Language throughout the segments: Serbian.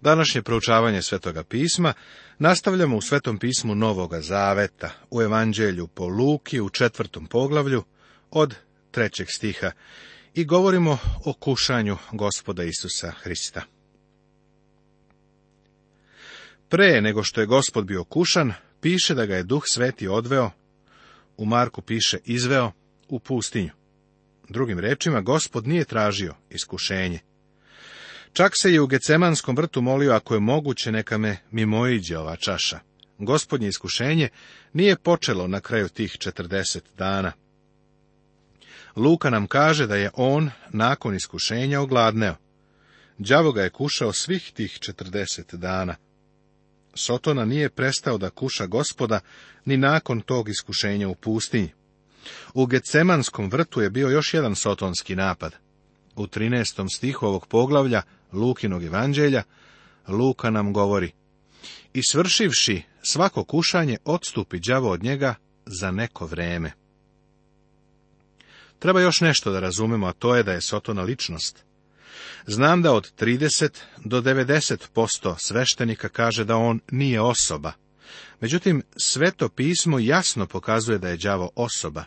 Današnje proučavanje Svetoga pisma nastavljamo u Svetom pismu Novoga Zaveta, u Evanđelju po Luki u četvrtom poglavlju od trećeg stiha i govorimo o kušanju gospoda Isusa Hrista. Pre nego što je gospod bio kušan, piše da ga je duh sveti odveo, u Marku piše izveo, u pustinju. Drugim rečima, gospod nije tražio iskušenje. Čak se je u Gecemanskom vrtu molio, ako je moguće, neka me mimoiđe ova čaša. Gospodnje iskušenje nije počelo na kraju tih četrdeset dana. Luka nam kaže da je on, nakon iskušenja, ogladneo. Đavo ga je kušao svih tih četrdeset dana. Sotona nije prestao da kuša gospoda ni nakon tog iskušenja u pustinji. U Gecemanskom vrtu je bio još jedan sotonski napad u 13. stihu ovog poglavlja Lukinog evanđelja, Luka nam govori I svršivši svako kušanje, odstupi đavo od njega za neko vreme. Treba još nešto da razumemo, a to je da je Sotona ličnost. Znam da od 30 do 90% sveštenika kaže da on nije osoba. Međutim, sveto pismo jasno pokazuje da je đavo osoba.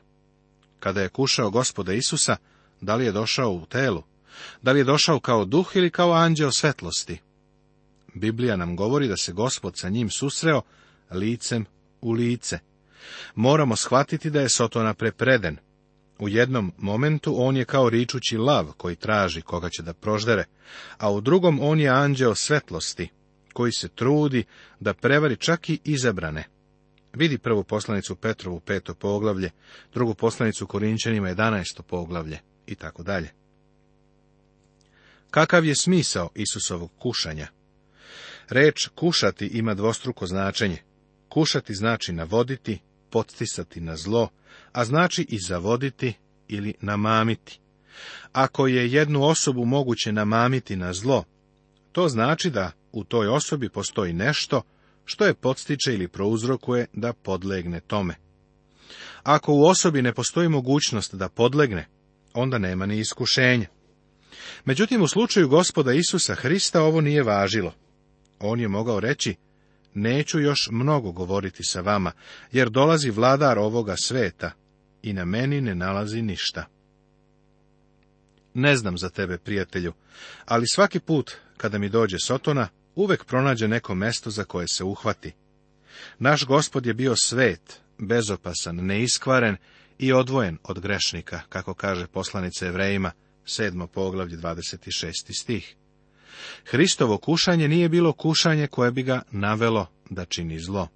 Kada je kušao gospoda Isusa, da li je došao u telu? Da li je došao kao duh ili kao anđeo svetlosti? Biblija nam govori da se gospod sa njim susreo licem u lice. Moramo shvatiti da je Sotona prepreden. U jednom momentu on je kao ričući lav koji traži koga će da proždere, a u drugom on je anđeo svetlosti, koji se trudi da prevari čak i izabrane. Vidi prvu poslanicu Petrovu peto poglavlje, drugu poslanicu Korinčanima jedanaesto poglavlje i tako dalje. Kakav je smisao Isusovog kušanja? Reč kušati ima dvostruko značenje. Kušati znači navoditi, podstisati na zlo, a znači i zavoditi ili namamiti. Ako je jednu osobu moguće namamiti na zlo, to znači da u toj osobi postoji nešto što je podstiče ili prouzrokuje da podlegne tome. Ako u osobi ne postoji mogućnost da podlegne, onda nema ni iskušenja. Međutim, u slučaju gospoda Isusa Hrista ovo nije važilo. On je mogao reći, neću još mnogo govoriti sa vama, jer dolazi vladar ovoga sveta i na meni ne nalazi ništa. Ne znam za tebe, prijatelju, ali svaki put kada mi dođe Sotona, uvek pronađe neko mesto za koje se uhvati. Naš gospod je bio svet, bezopasan, neiskvaren i odvojen od grešnika, kako kaže poslanica Evrejima, 7. poglavlje 26. stih. Hristovo kušanje nije bilo kušanje koje bi ga navelo da čini zlo.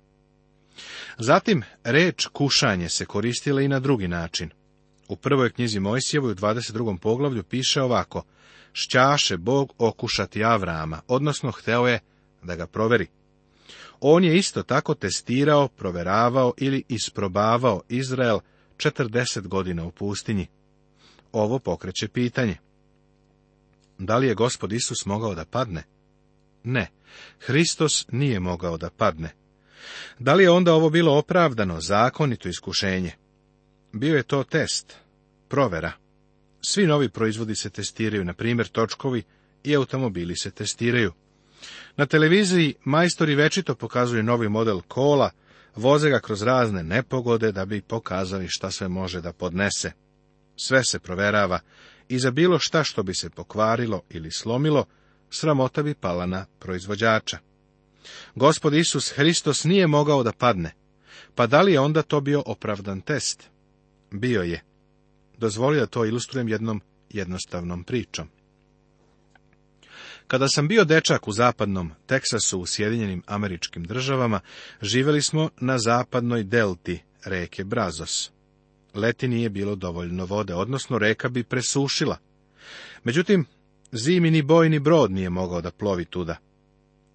Zatim, reč kušanje se koristila i na drugi način. U prvoj knjizi Mojsijevoj u 22. poglavlju piše ovako, šćaše Bog okušati Avrama, odnosno hteo je da ga proveri. On je isto tako testirao, proveravao ili isprobavao Izrael 40 godina u pustinji? Ovo pokreće pitanje. Da li je gospod Isus mogao da padne? Ne, Hristos nije mogao da padne. Da li je onda ovo bilo opravdano, zakonito iskušenje? Bio je to test, provera. Svi novi proizvodi se testiraju, na primjer točkovi i automobili se testiraju. Na televiziji majstori večito pokazuju novi model kola voze ga kroz razne nepogode da bi pokazali šta sve može da podnese. Sve se proverava i za bilo šta što bi se pokvarilo ili slomilo, sramota bi pala na proizvođača. Gospod Isus Hristos nije mogao da padne, pa da li je onda to bio opravdan test? Bio je. Dozvolio to ilustrujem jednom jednostavnom pričom. Kada sam bio dečak u zapadnom Teksasu u Sjedinjenim američkim državama, živeli smo na zapadnoj delti reke Brazos. Leti nije bilo dovoljno vode, odnosno reka bi presušila. Međutim, zimi ni bojni brod nije mogao da plovi tuda.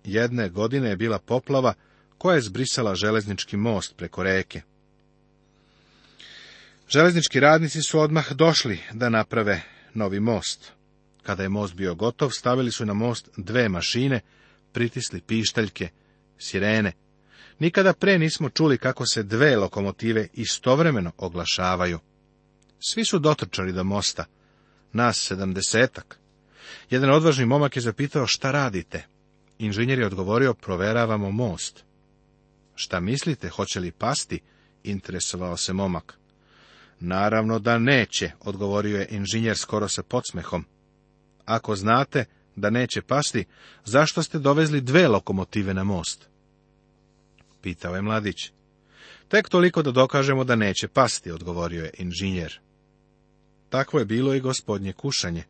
Jedne godine je bila poplava koja je zbrisala železnički most preko reke. Železnički radnici su odmah došli da naprave novi most. Kada je most bio gotov, stavili su na most dve mašine, pritisli pišteljke, sirene. Nikada pre nismo čuli kako se dve lokomotive istovremeno oglašavaju. Svi su dotrčali do mosta, nas sedamdesetak. Jedan odvažni momak je zapitao šta radite. Inženjer je odgovorio proveravamo most. Šta mislite, hoće li pasti? Interesovao se momak. Naravno da neće, odgovorio je inženjer skoro sa podsmehom ako znate da neće pasti, zašto ste dovezli dve lokomotive na most? Pitao je mladić. Tek toliko da dokažemo da neće pasti, odgovorio je inženjer. Takvo je bilo i gospodnje kušanje.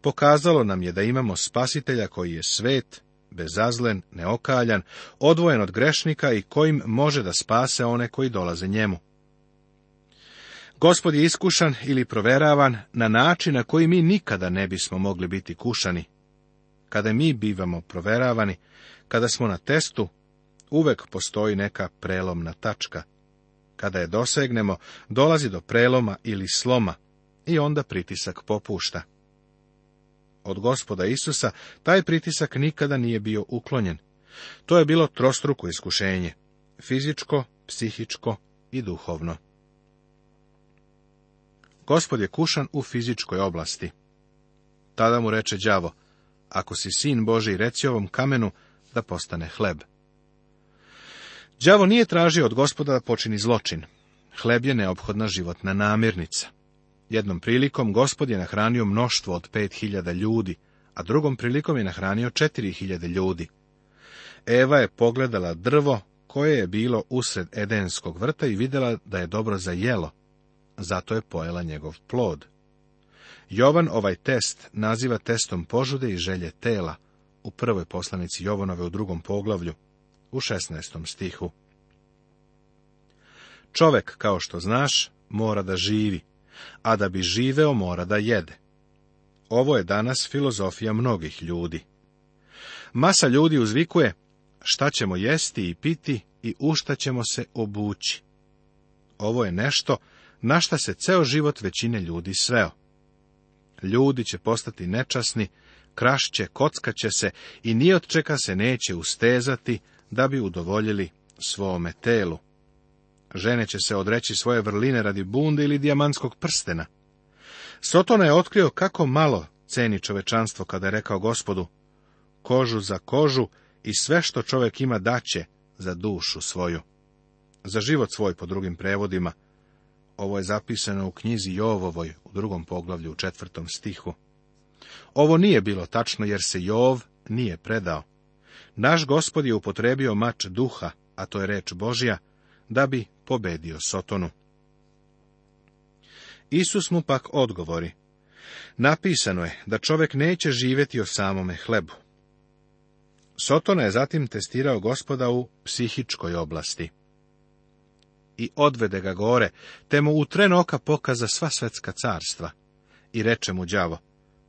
Pokazalo nam je da imamo spasitelja koji je svet, bezazlen, neokaljan, odvojen od grešnika i kojim može da spase one koji dolaze njemu. Gospod je iskušan ili proveravan na način na koji mi nikada ne bismo mogli biti kušani. Kada mi bivamo proveravani, kada smo na testu, uvek postoji neka prelomna tačka. Kada je dosegnemo, dolazi do preloma ili sloma i onda pritisak popušta. Od gospoda Isusa taj pritisak nikada nije bio uklonjen. To je bilo trostruko iskušenje, fizičko, psihičko i duhovno. Gospod je kušan u fizičkoj oblasti. Tada mu reče đavo, ako si sin Boži, reci ovom kamenu da postane hleb. Đavo nije tražio od gospoda da počini zločin. Hleb je neophodna životna namirnica. Jednom prilikom gospod je nahranio mnoštvo od pet hiljada ljudi, a drugom prilikom je nahranio četiri hiljade ljudi. Eva je pogledala drvo koje je bilo usred Edenskog vrta i vidjela da je dobro za jelo, zato je pojela njegov plod. Jovan ovaj test naziva testom požude i želje tela u prvoj poslanici Jovanove u drugom poglavlju, u 16. stihu. Čovek, kao što znaš, mora da živi, a da bi živeo mora da jede. Ovo je danas filozofija mnogih ljudi. Masa ljudi uzvikuje šta ćemo jesti i piti i u šta ćemo se obući. Ovo je nešto na šta se ceo život većine ljudi sveo. Ljudi će postati nečasni, krašće, kockaće se i ni od se neće ustezati da bi udovoljili svome telu. Žene će se odreći svoje vrline radi bunde ili dijamantskog prstena. Sotona je otkrio kako malo ceni čovečanstvo kada je rekao gospodu, kožu za kožu i sve što čovjek ima daće za dušu svoju. Za život svoj po drugim prevodima, ovo je zapisano u knjizi Jovovoj u drugom poglavlju u četvrtom stihu. Ovo nije bilo tačno jer se Jov nije predao. Naš gospod je upotrebio mač duha, a to je reč Božja, da bi pobedio Sotonu. Isus mu pak odgovori. Napisano je da čovjek neće živjeti o samome hlebu. Sotona je zatim testirao gospoda u psihičkoj oblasti i odvede ga gore, te mu u tren oka pokaza sva svetska carstva. I reče mu đavo,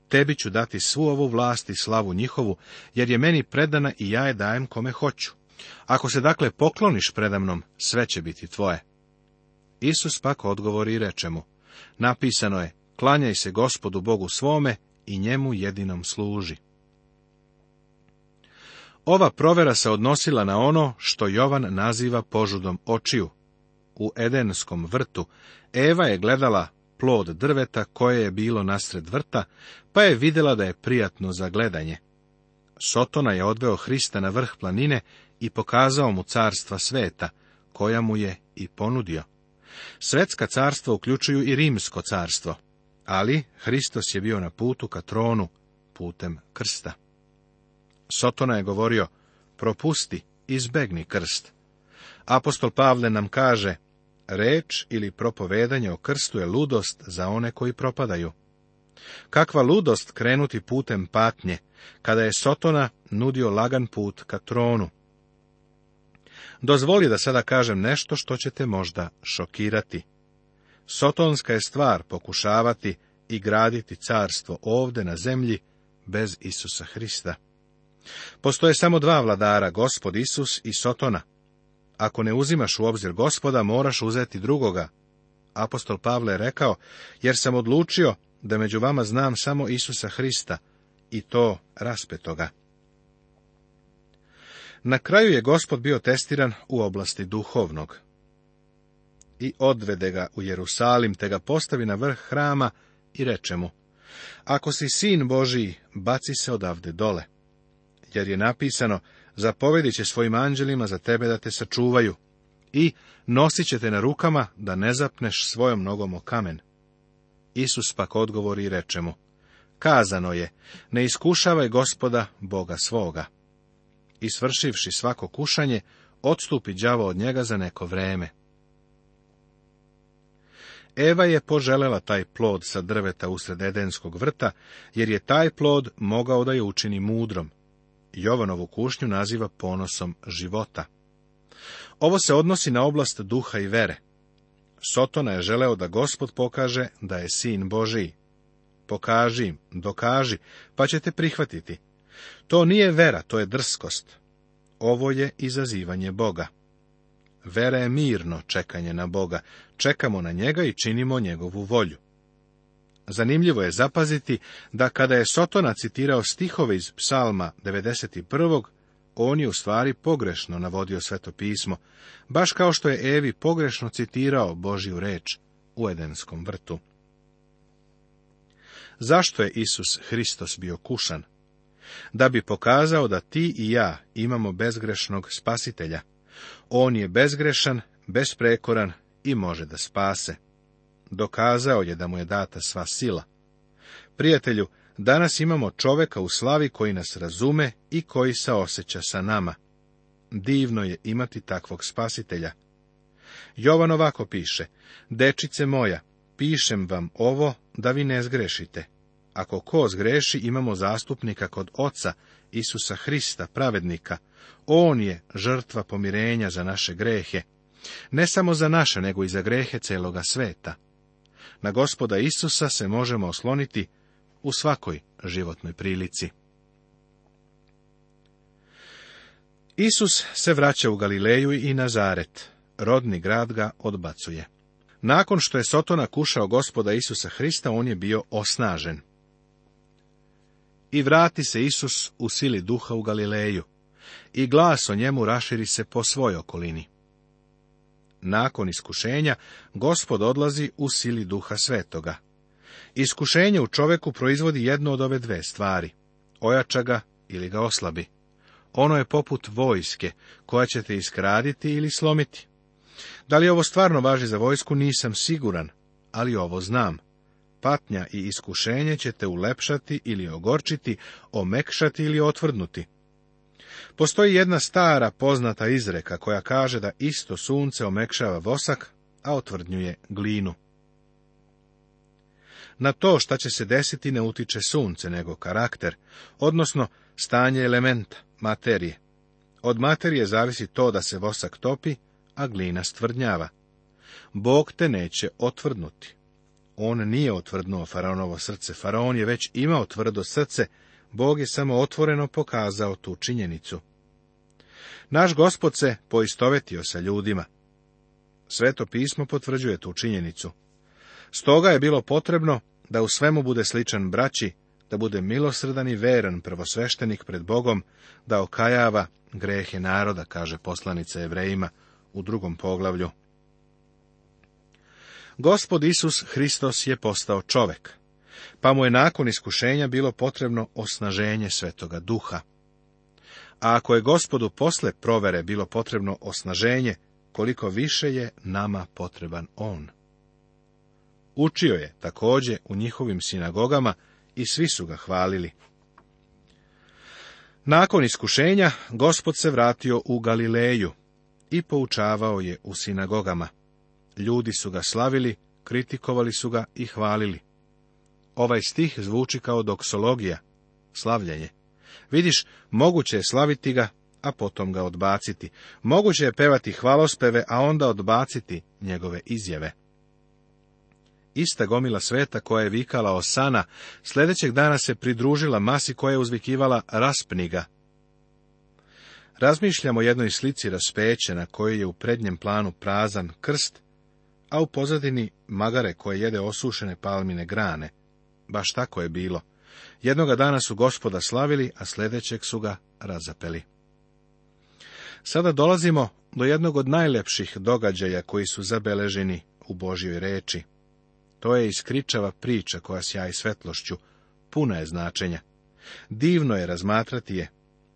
tebi ću dati svu ovu vlast i slavu njihovu, jer je meni predana i ja je dajem kome hoću. Ako se dakle pokloniš predamnom, sve će biti tvoje. Isus pak odgovori i reče mu, napisano je, klanjaj se gospodu Bogu svome i njemu jedinom služi. Ova provera se odnosila na ono što Jovan naziva požudom očiju, u Edenskom vrtu, Eva je gledala plod drveta koje je bilo nasred vrta, pa je vidjela da je prijatno za gledanje. Sotona je odveo Hrista na vrh planine i pokazao mu carstva sveta, koja mu je i ponudio. Svetska carstva uključuju i rimsko carstvo, ali Hristos je bio na putu ka tronu putem krsta. Sotona je govorio, propusti, izbegni krst. Apostol Pavle nam kaže, reč ili propovedanje o krstu je ludost za one koji propadaju. Kakva ludost krenuti putem patnje, kada je Sotona nudio lagan put ka tronu. Dozvoli da sada kažem nešto što ćete možda šokirati. Sotonska je stvar pokušavati i graditi carstvo ovde na zemlji bez Isusa Hrista. Postoje samo dva vladara, gospod Isus i Sotona. Ako ne uzimaš u obzir gospoda, moraš uzeti drugoga. Apostol Pavle je rekao, jer sam odlučio da među vama znam samo Isusa Hrista, i to raspetoga. Na kraju je gospod bio testiran u oblasti duhovnog. I odvede ga u Jerusalim, te ga postavi na vrh hrama i reče mu, Ako si sin Božiji, baci se odavde dole. Jer je napisano, zapovedit će svojim anđelima za tebe da te sačuvaju i nosit će te na rukama da ne zapneš svojom nogom o kamen. Isus pak odgovori i reče mu, kazano je, ne iskušavaj gospoda Boga svoga. I svršivši svako kušanje, odstupi đavo od njega za neko vreme. Eva je poželela taj plod sa drveta usred Edenskog vrta, jer je taj plod mogao da je učini mudrom. Jovanovu kušnju naziva ponosom života. Ovo se odnosi na oblast duha i vere. Sotona je želeo da gospod pokaže da je sin Božiji. Pokaži im, dokaži, pa ćete prihvatiti. To nije vera, to je drskost. Ovo je izazivanje Boga. Vera je mirno čekanje na Boga. Čekamo na njega i činimo njegovu volju. Zanimljivo je zapaziti da kada je Sotona citirao stihove iz psalma 91. on je u stvari pogrešno navodio sveto pismo, baš kao što je Evi pogrešno citirao Božju reč u Edenskom vrtu. Zašto je Isus Hristos bio kušan? Da bi pokazao da ti i ja imamo bezgrešnog spasitelja. On je bezgrešan, besprekoran i može da spase dokazao je da mu je data sva sila. Prijatelju, danas imamo čoveka u slavi koji nas razume i koji se osjeća sa nama. Divno je imati takvog spasitelja. Jovan ovako piše, dečice moja, pišem vam ovo da vi ne zgrešite. Ako ko zgreši, imamo zastupnika kod oca, Isusa Hrista, pravednika. On je žrtva pomirenja za naše grehe. Ne samo za naše, nego i za grehe celoga sveta. Na gospoda Isusa se možemo osloniti u svakoj životnoj prilici. Isus se vraća u Galileju i Nazaret. Rodni grad ga odbacuje. Nakon što je Sotona kušao gospoda Isusa Hrista, on je bio osnažen. I vrati se Isus u sili duha u Galileju. I glas o njemu raširi se po svoj okolini nakon iskušenja, gospod odlazi u sili duha svetoga. Iskušenje u čoveku proizvodi jednu od ove dve stvari. Ojača ga ili ga oslabi. Ono je poput vojske, koja će te iskraditi ili slomiti. Da li ovo stvarno važi za vojsku, nisam siguran, ali ovo znam. Patnja i iskušenje ćete ulepšati ili ogorčiti, omekšati ili otvrdnuti. Postoji jedna stara poznata izreka koja kaže da isto sunce omekšava vosak, a otvrdnjuje glinu. Na to šta će se desiti ne utiče sunce, nego karakter, odnosno stanje elementa, materije. Od materije zavisi to da se vosak topi, a glina stvrdnjava. Bog te neće otvrdnuti. On nije otvrdnuo faraonovo srce, faraon je već imao tvrdo srce, Bog je samo otvoreno pokazao tu činjenicu. Naš gospod se poistovetio sa ljudima. Sveto pismo potvrđuje tu činjenicu. Stoga je bilo potrebno da u svemu bude sličan braći, da bude milosrdan i veran prvosveštenik pred Bogom, da okajava grehe naroda, kaže poslanica Evrejima u drugom poglavlju. Gospod Isus Hristos je postao čovek pa mu je nakon iskušenja bilo potrebno osnaženje svetoga duha. A ako je gospodu posle provere bilo potrebno osnaženje, koliko više je nama potreban on. Učio je također u njihovim sinagogama i svi su ga hvalili. Nakon iskušenja, gospod se vratio u Galileju i poučavao je u sinagogama. Ljudi su ga slavili, kritikovali su ga i hvalili. Ovaj stih zvuči kao doksologija, slavljanje. Vidiš, moguće je slaviti ga, a potom ga odbaciti. Moguće je pevati hvalospeve, a onda odbaciti njegove izjave. Ista gomila sveta koja je vikala Osana, sljedećeg dana se pridružila masi koja je uzvikivala Raspniga. Razmišljamo o jednoj slici raspeće na kojoj je u prednjem planu prazan krst, a u pozadini magare koje jede osušene palmine grane. Baš tako je bilo. Jednoga dana su gospoda slavili, a sljedećeg su ga razapeli. Sada dolazimo do jednog od najlepših događaja koji su zabeleženi u Božjoj reči. To je iskričava priča koja sjaji svetlošću, puna je značenja. Divno je razmatrati je,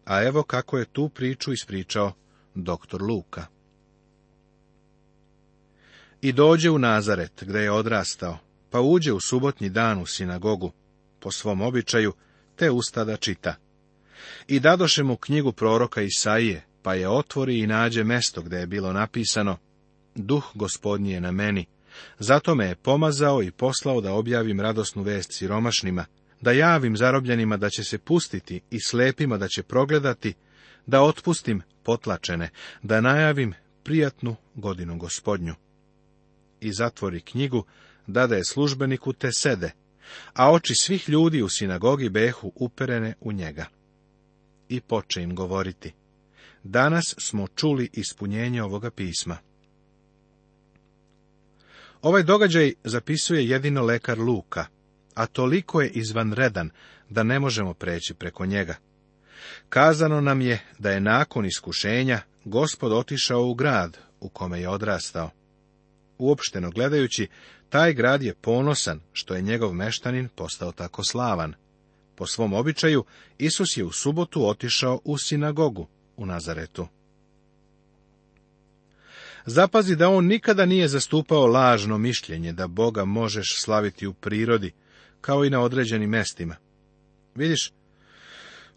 a evo kako je tu priču ispričao doktor Luka. I dođe u Nazaret, gdje je odrastao, pa uđe u subotnji dan u sinagogu, po svom običaju, te usta da čita. I dadoše mu knjigu proroka Isaije, pa je otvori i nađe mesto gde je bilo napisano, Duh gospodnji je na meni, zato me je pomazao i poslao da objavim radosnu vest siromašnima, da javim zarobljenima da će se pustiti i slepima da će progledati, da otpustim potlačene, da najavim prijatnu godinu gospodnju. I zatvori knjigu, dade službeniku te sede, a oči svih ljudi u sinagogi behu uperene u njega. I poče im govoriti. Danas smo čuli ispunjenje ovoga pisma. Ovaj događaj zapisuje jedino lekar Luka, a toliko je izvanredan da ne možemo preći preko njega. Kazano nam je da je nakon iskušenja gospod otišao u grad u kome je odrastao. Uopšteno gledajući, taj grad je ponosan što je njegov meštanin postao tako slavan. Po svom običaju, Isus je u subotu otišao u sinagogu u Nazaretu. Zapazi da on nikada nije zastupao lažno mišljenje da Boga možeš slaviti u prirodi, kao i na određenim mestima. Vidiš,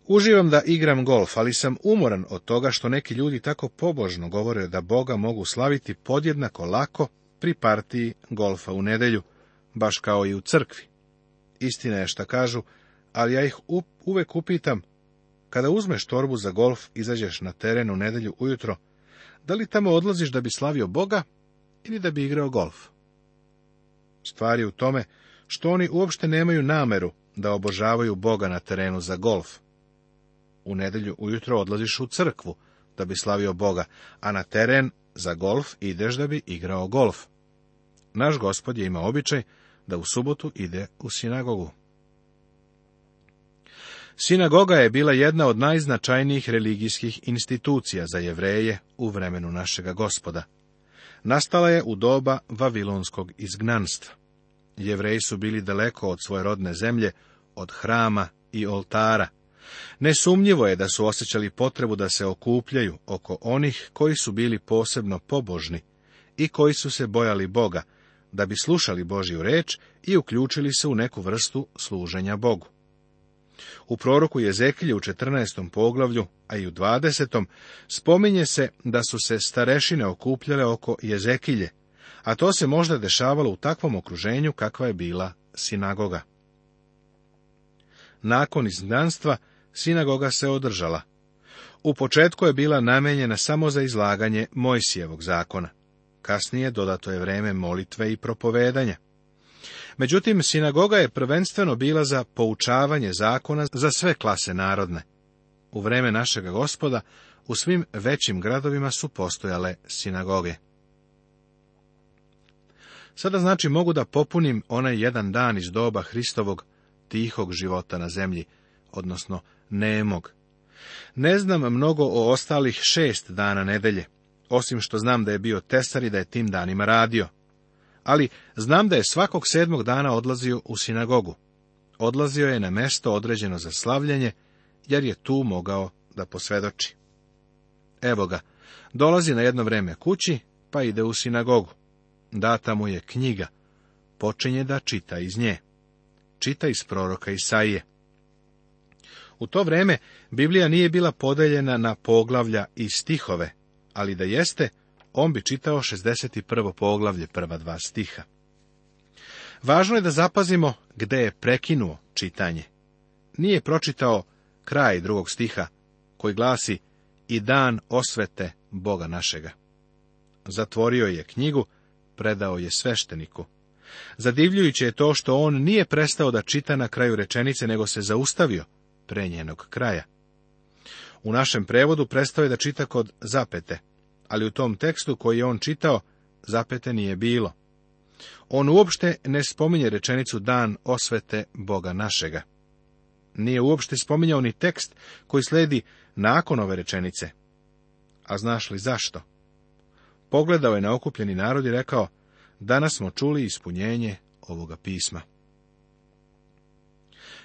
uživam da igram golf, ali sam umoran od toga što neki ljudi tako pobožno govore da Boga mogu slaviti podjednako lako pri partiji golfa u nedelju, baš kao i u crkvi. Istina je šta kažu, ali ja ih uvek upitam, kada uzmeš torbu za golf, izađeš na teren u nedelju ujutro, da li tamo odlaziš da bi slavio Boga ili da bi igrao golf? Stvar je u tome što oni uopšte nemaju nameru da obožavaju Boga na terenu za golf. U nedelju ujutro odlaziš u crkvu da bi slavio Boga, a na teren za golf ideš da bi igrao golf. Naš gospod je imao običaj da u subotu ide u sinagogu. Sinagoga je bila jedna od najznačajnijih religijskih institucija za jevreje u vremenu našega gospoda. Nastala je u doba vavilonskog izgnanstva. Jevreji su bili daleko od svoje rodne zemlje, od hrama i oltara. Nesumnjivo je da su osjećali potrebu da se okupljaju oko onih koji su bili posebno pobožni i koji su se bojali Boga, da bi slušali Božju reč i uključili se u neku vrstu služenja Bogu. U proroku Jezekilje u 14. poglavlju, a i u 20. spominje se da su se starešine okupljale oko Jezekilje, a to se možda dešavalo u takvom okruženju kakva je bila sinagoga. Nakon izgnanstva sinagoga se održala. U početku je bila namenjena samo za izlaganje Mojsijevog zakona. Kasnije dodato je vreme molitve i propovedanja. Međutim, sinagoga je prvenstveno bila za poučavanje zakona za sve klase narodne. U vreme našega gospoda u svim većim gradovima su postojale sinagoge. Sada znači mogu da popunim onaj jedan dan iz doba Hristovog tihog života na zemlji, odnosno nemog. Ne znam mnogo o ostalih šest dana nedelje osim što znam da je bio tesar i da je tim danima radio. Ali znam da je svakog sedmog dana odlazio u sinagogu. Odlazio je na mesto određeno za slavljenje, jer je tu mogao da posvedoči. Evo ga, dolazi na jedno vreme kući, pa ide u sinagogu. Data mu je knjiga. Počinje da čita iz nje. Čita iz proroka Isaije. U to vreme Biblija nije bila podeljena na poglavlja i stihove, ali da jeste, on bi čitao 61. poglavlje prva dva stiha. Važno je da zapazimo gde je prekinuo čitanje. Nije pročitao kraj drugog stiha, koji glasi i dan osvete Boga našega. Zatvorio je knjigu, predao je svešteniku. Zadivljujuće je to što on nije prestao da čita na kraju rečenice, nego se zaustavio pre njenog kraja. U našem prevodu prestao je da čita kod zapete, ali u tom tekstu koji je on čitao, zapete nije bilo. On uopšte ne spominje rečenicu dan osvete Boga našega. Nije uopšte spominjao ni tekst koji sledi nakon ove rečenice. A znaš li zašto? Pogledao je na okupljeni narod i rekao, danas smo čuli ispunjenje ovoga pisma.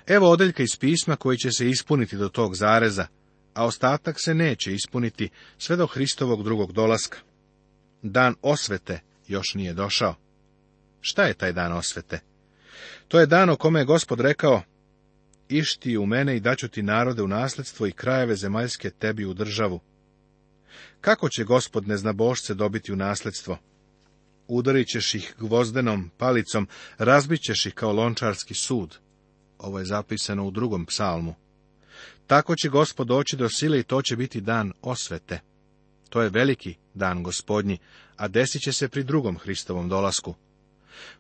Evo odeljka iz pisma koji će se ispuniti do tog zareza, a ostatak se neće ispuniti sve do Hristovog drugog dolaska. Dan osvete još nije došao. Šta je taj dan osvete? To je dan o kome je gospod rekao, išti u mene i daću ti narode u nasledstvo i krajeve zemaljske tebi u državu. Kako će gospod neznabošce dobiti u nasledstvo? Udarit ćeš ih gvozdenom palicom, razbit ih kao lončarski sud. Ovo je zapisano u drugom psalmu. Tako će gospod doći do sile i to će biti dan osvete. To je veliki dan gospodnji, a desit će se pri drugom Hristovom dolasku.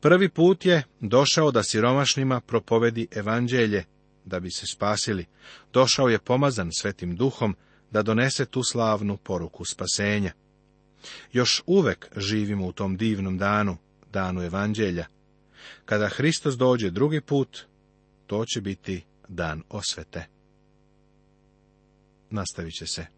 Prvi put je došao da siromašnima propovedi evanđelje, da bi se spasili. Došao je pomazan svetim duhom, da donese tu slavnu poruku spasenja. Još uvek živimo u tom divnom danu, danu evanđelja. Kada Hristos dođe drugi put, to će biti dan osvete nastavit će se.